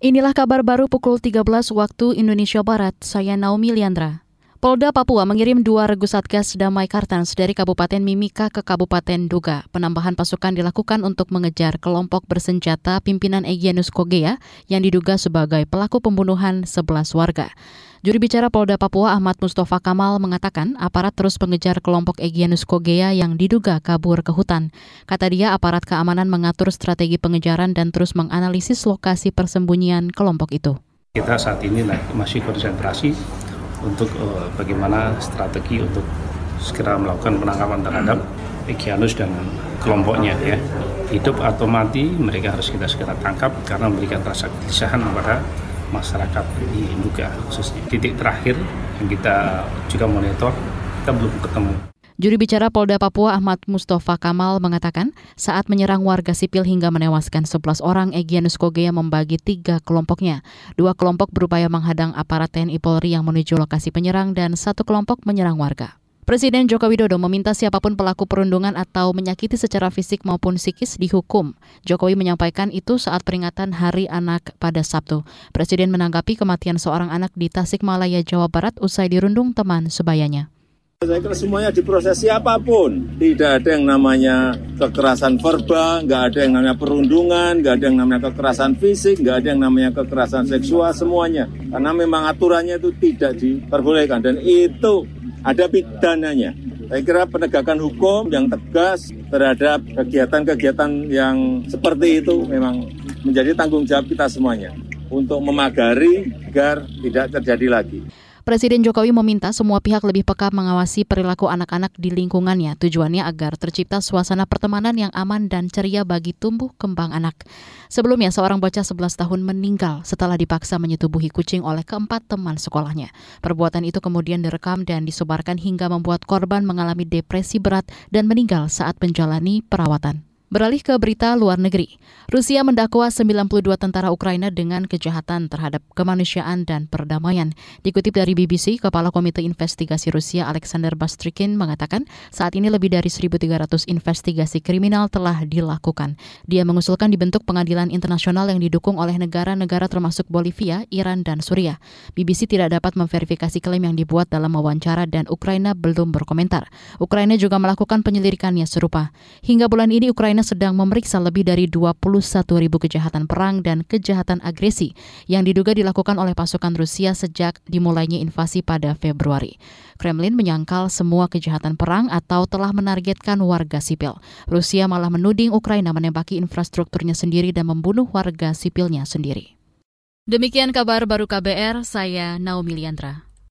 Inilah kabar baru pukul 13 waktu Indonesia Barat. Saya Naomi Liandra. Polda Papua mengirim dua regu Satgas Damai Kartans dari Kabupaten Mimika ke Kabupaten Duga. Penambahan pasukan dilakukan untuk mengejar kelompok bersenjata pimpinan Egyanus Kogea yang diduga sebagai pelaku pembunuhan 11 warga. Juri bicara Polda Papua Ahmad Mustafa Kamal mengatakan aparat terus mengejar kelompok Egyanus Kogea yang diduga kabur ke hutan. Kata dia aparat keamanan mengatur strategi pengejaran dan terus menganalisis lokasi persembunyian kelompok itu. Kita saat ini masih konsentrasi untuk uh, bagaimana strategi untuk segera melakukan penangkapan terhadap Egyanus dan kelompoknya ya. Hidup atau mati mereka harus kita segera tangkap karena memberikan rasa kegelisahan kepada masyarakat di Induga khususnya. Titik terakhir yang kita juga monitor, kita belum ketemu. Juri bicara Polda Papua Ahmad Mustafa Kamal mengatakan saat menyerang warga sipil hingga menewaskan 11 orang, Egyanus Kogea membagi tiga kelompoknya. Dua kelompok berupaya menghadang aparat TNI Polri yang menuju lokasi penyerang dan satu kelompok menyerang warga. Presiden Joko Widodo meminta siapa pun pelaku perundungan atau menyakiti secara fisik maupun psikis dihukum. Jokowi menyampaikan itu saat peringatan Hari Anak pada Sabtu. Presiden menanggapi kematian seorang anak di Tasikmalaya, Jawa Barat usai dirundung teman sebayanya. Saya kira semuanya diproses siapa pun. Tidak ada yang namanya kekerasan verbal, nggak ada yang namanya perundungan, nggak ada yang namanya kekerasan fisik, nggak ada yang namanya kekerasan seksual, semuanya. Karena memang aturannya itu tidak diperbolehkan. Dan itu ada pidananya. Saya kira penegakan hukum yang tegas terhadap kegiatan-kegiatan yang seperti itu memang menjadi tanggung jawab kita semuanya untuk memagari agar tidak terjadi lagi. Presiden Jokowi meminta semua pihak lebih peka mengawasi perilaku anak-anak di lingkungannya. Tujuannya agar tercipta suasana pertemanan yang aman dan ceria bagi tumbuh kembang anak. Sebelumnya, seorang bocah 11 tahun meninggal setelah dipaksa menyetubuhi kucing oleh keempat teman sekolahnya. Perbuatan itu kemudian direkam dan disebarkan hingga membuat korban mengalami depresi berat dan meninggal saat menjalani perawatan. Beralih ke berita luar negeri. Rusia mendakwa 92 tentara Ukraina dengan kejahatan terhadap kemanusiaan dan perdamaian. Dikutip dari BBC, Kepala Komite Investigasi Rusia Alexander Bastrikin mengatakan saat ini lebih dari 1.300 investigasi kriminal telah dilakukan. Dia mengusulkan dibentuk pengadilan internasional yang didukung oleh negara-negara termasuk Bolivia, Iran, dan Suriah. BBC tidak dapat memverifikasi klaim yang dibuat dalam wawancara dan Ukraina belum berkomentar. Ukraina juga melakukan penyelidikannya serupa. Hingga bulan ini Ukraina Ukraina sedang memeriksa lebih dari 21 ribu kejahatan perang dan kejahatan agresi yang diduga dilakukan oleh pasukan Rusia sejak dimulainya invasi pada Februari. Kremlin menyangkal semua kejahatan perang atau telah menargetkan warga sipil. Rusia malah menuding Ukraina menembaki infrastrukturnya sendiri dan membunuh warga sipilnya sendiri. Demikian kabar baru KBR, saya Naomi Liandra.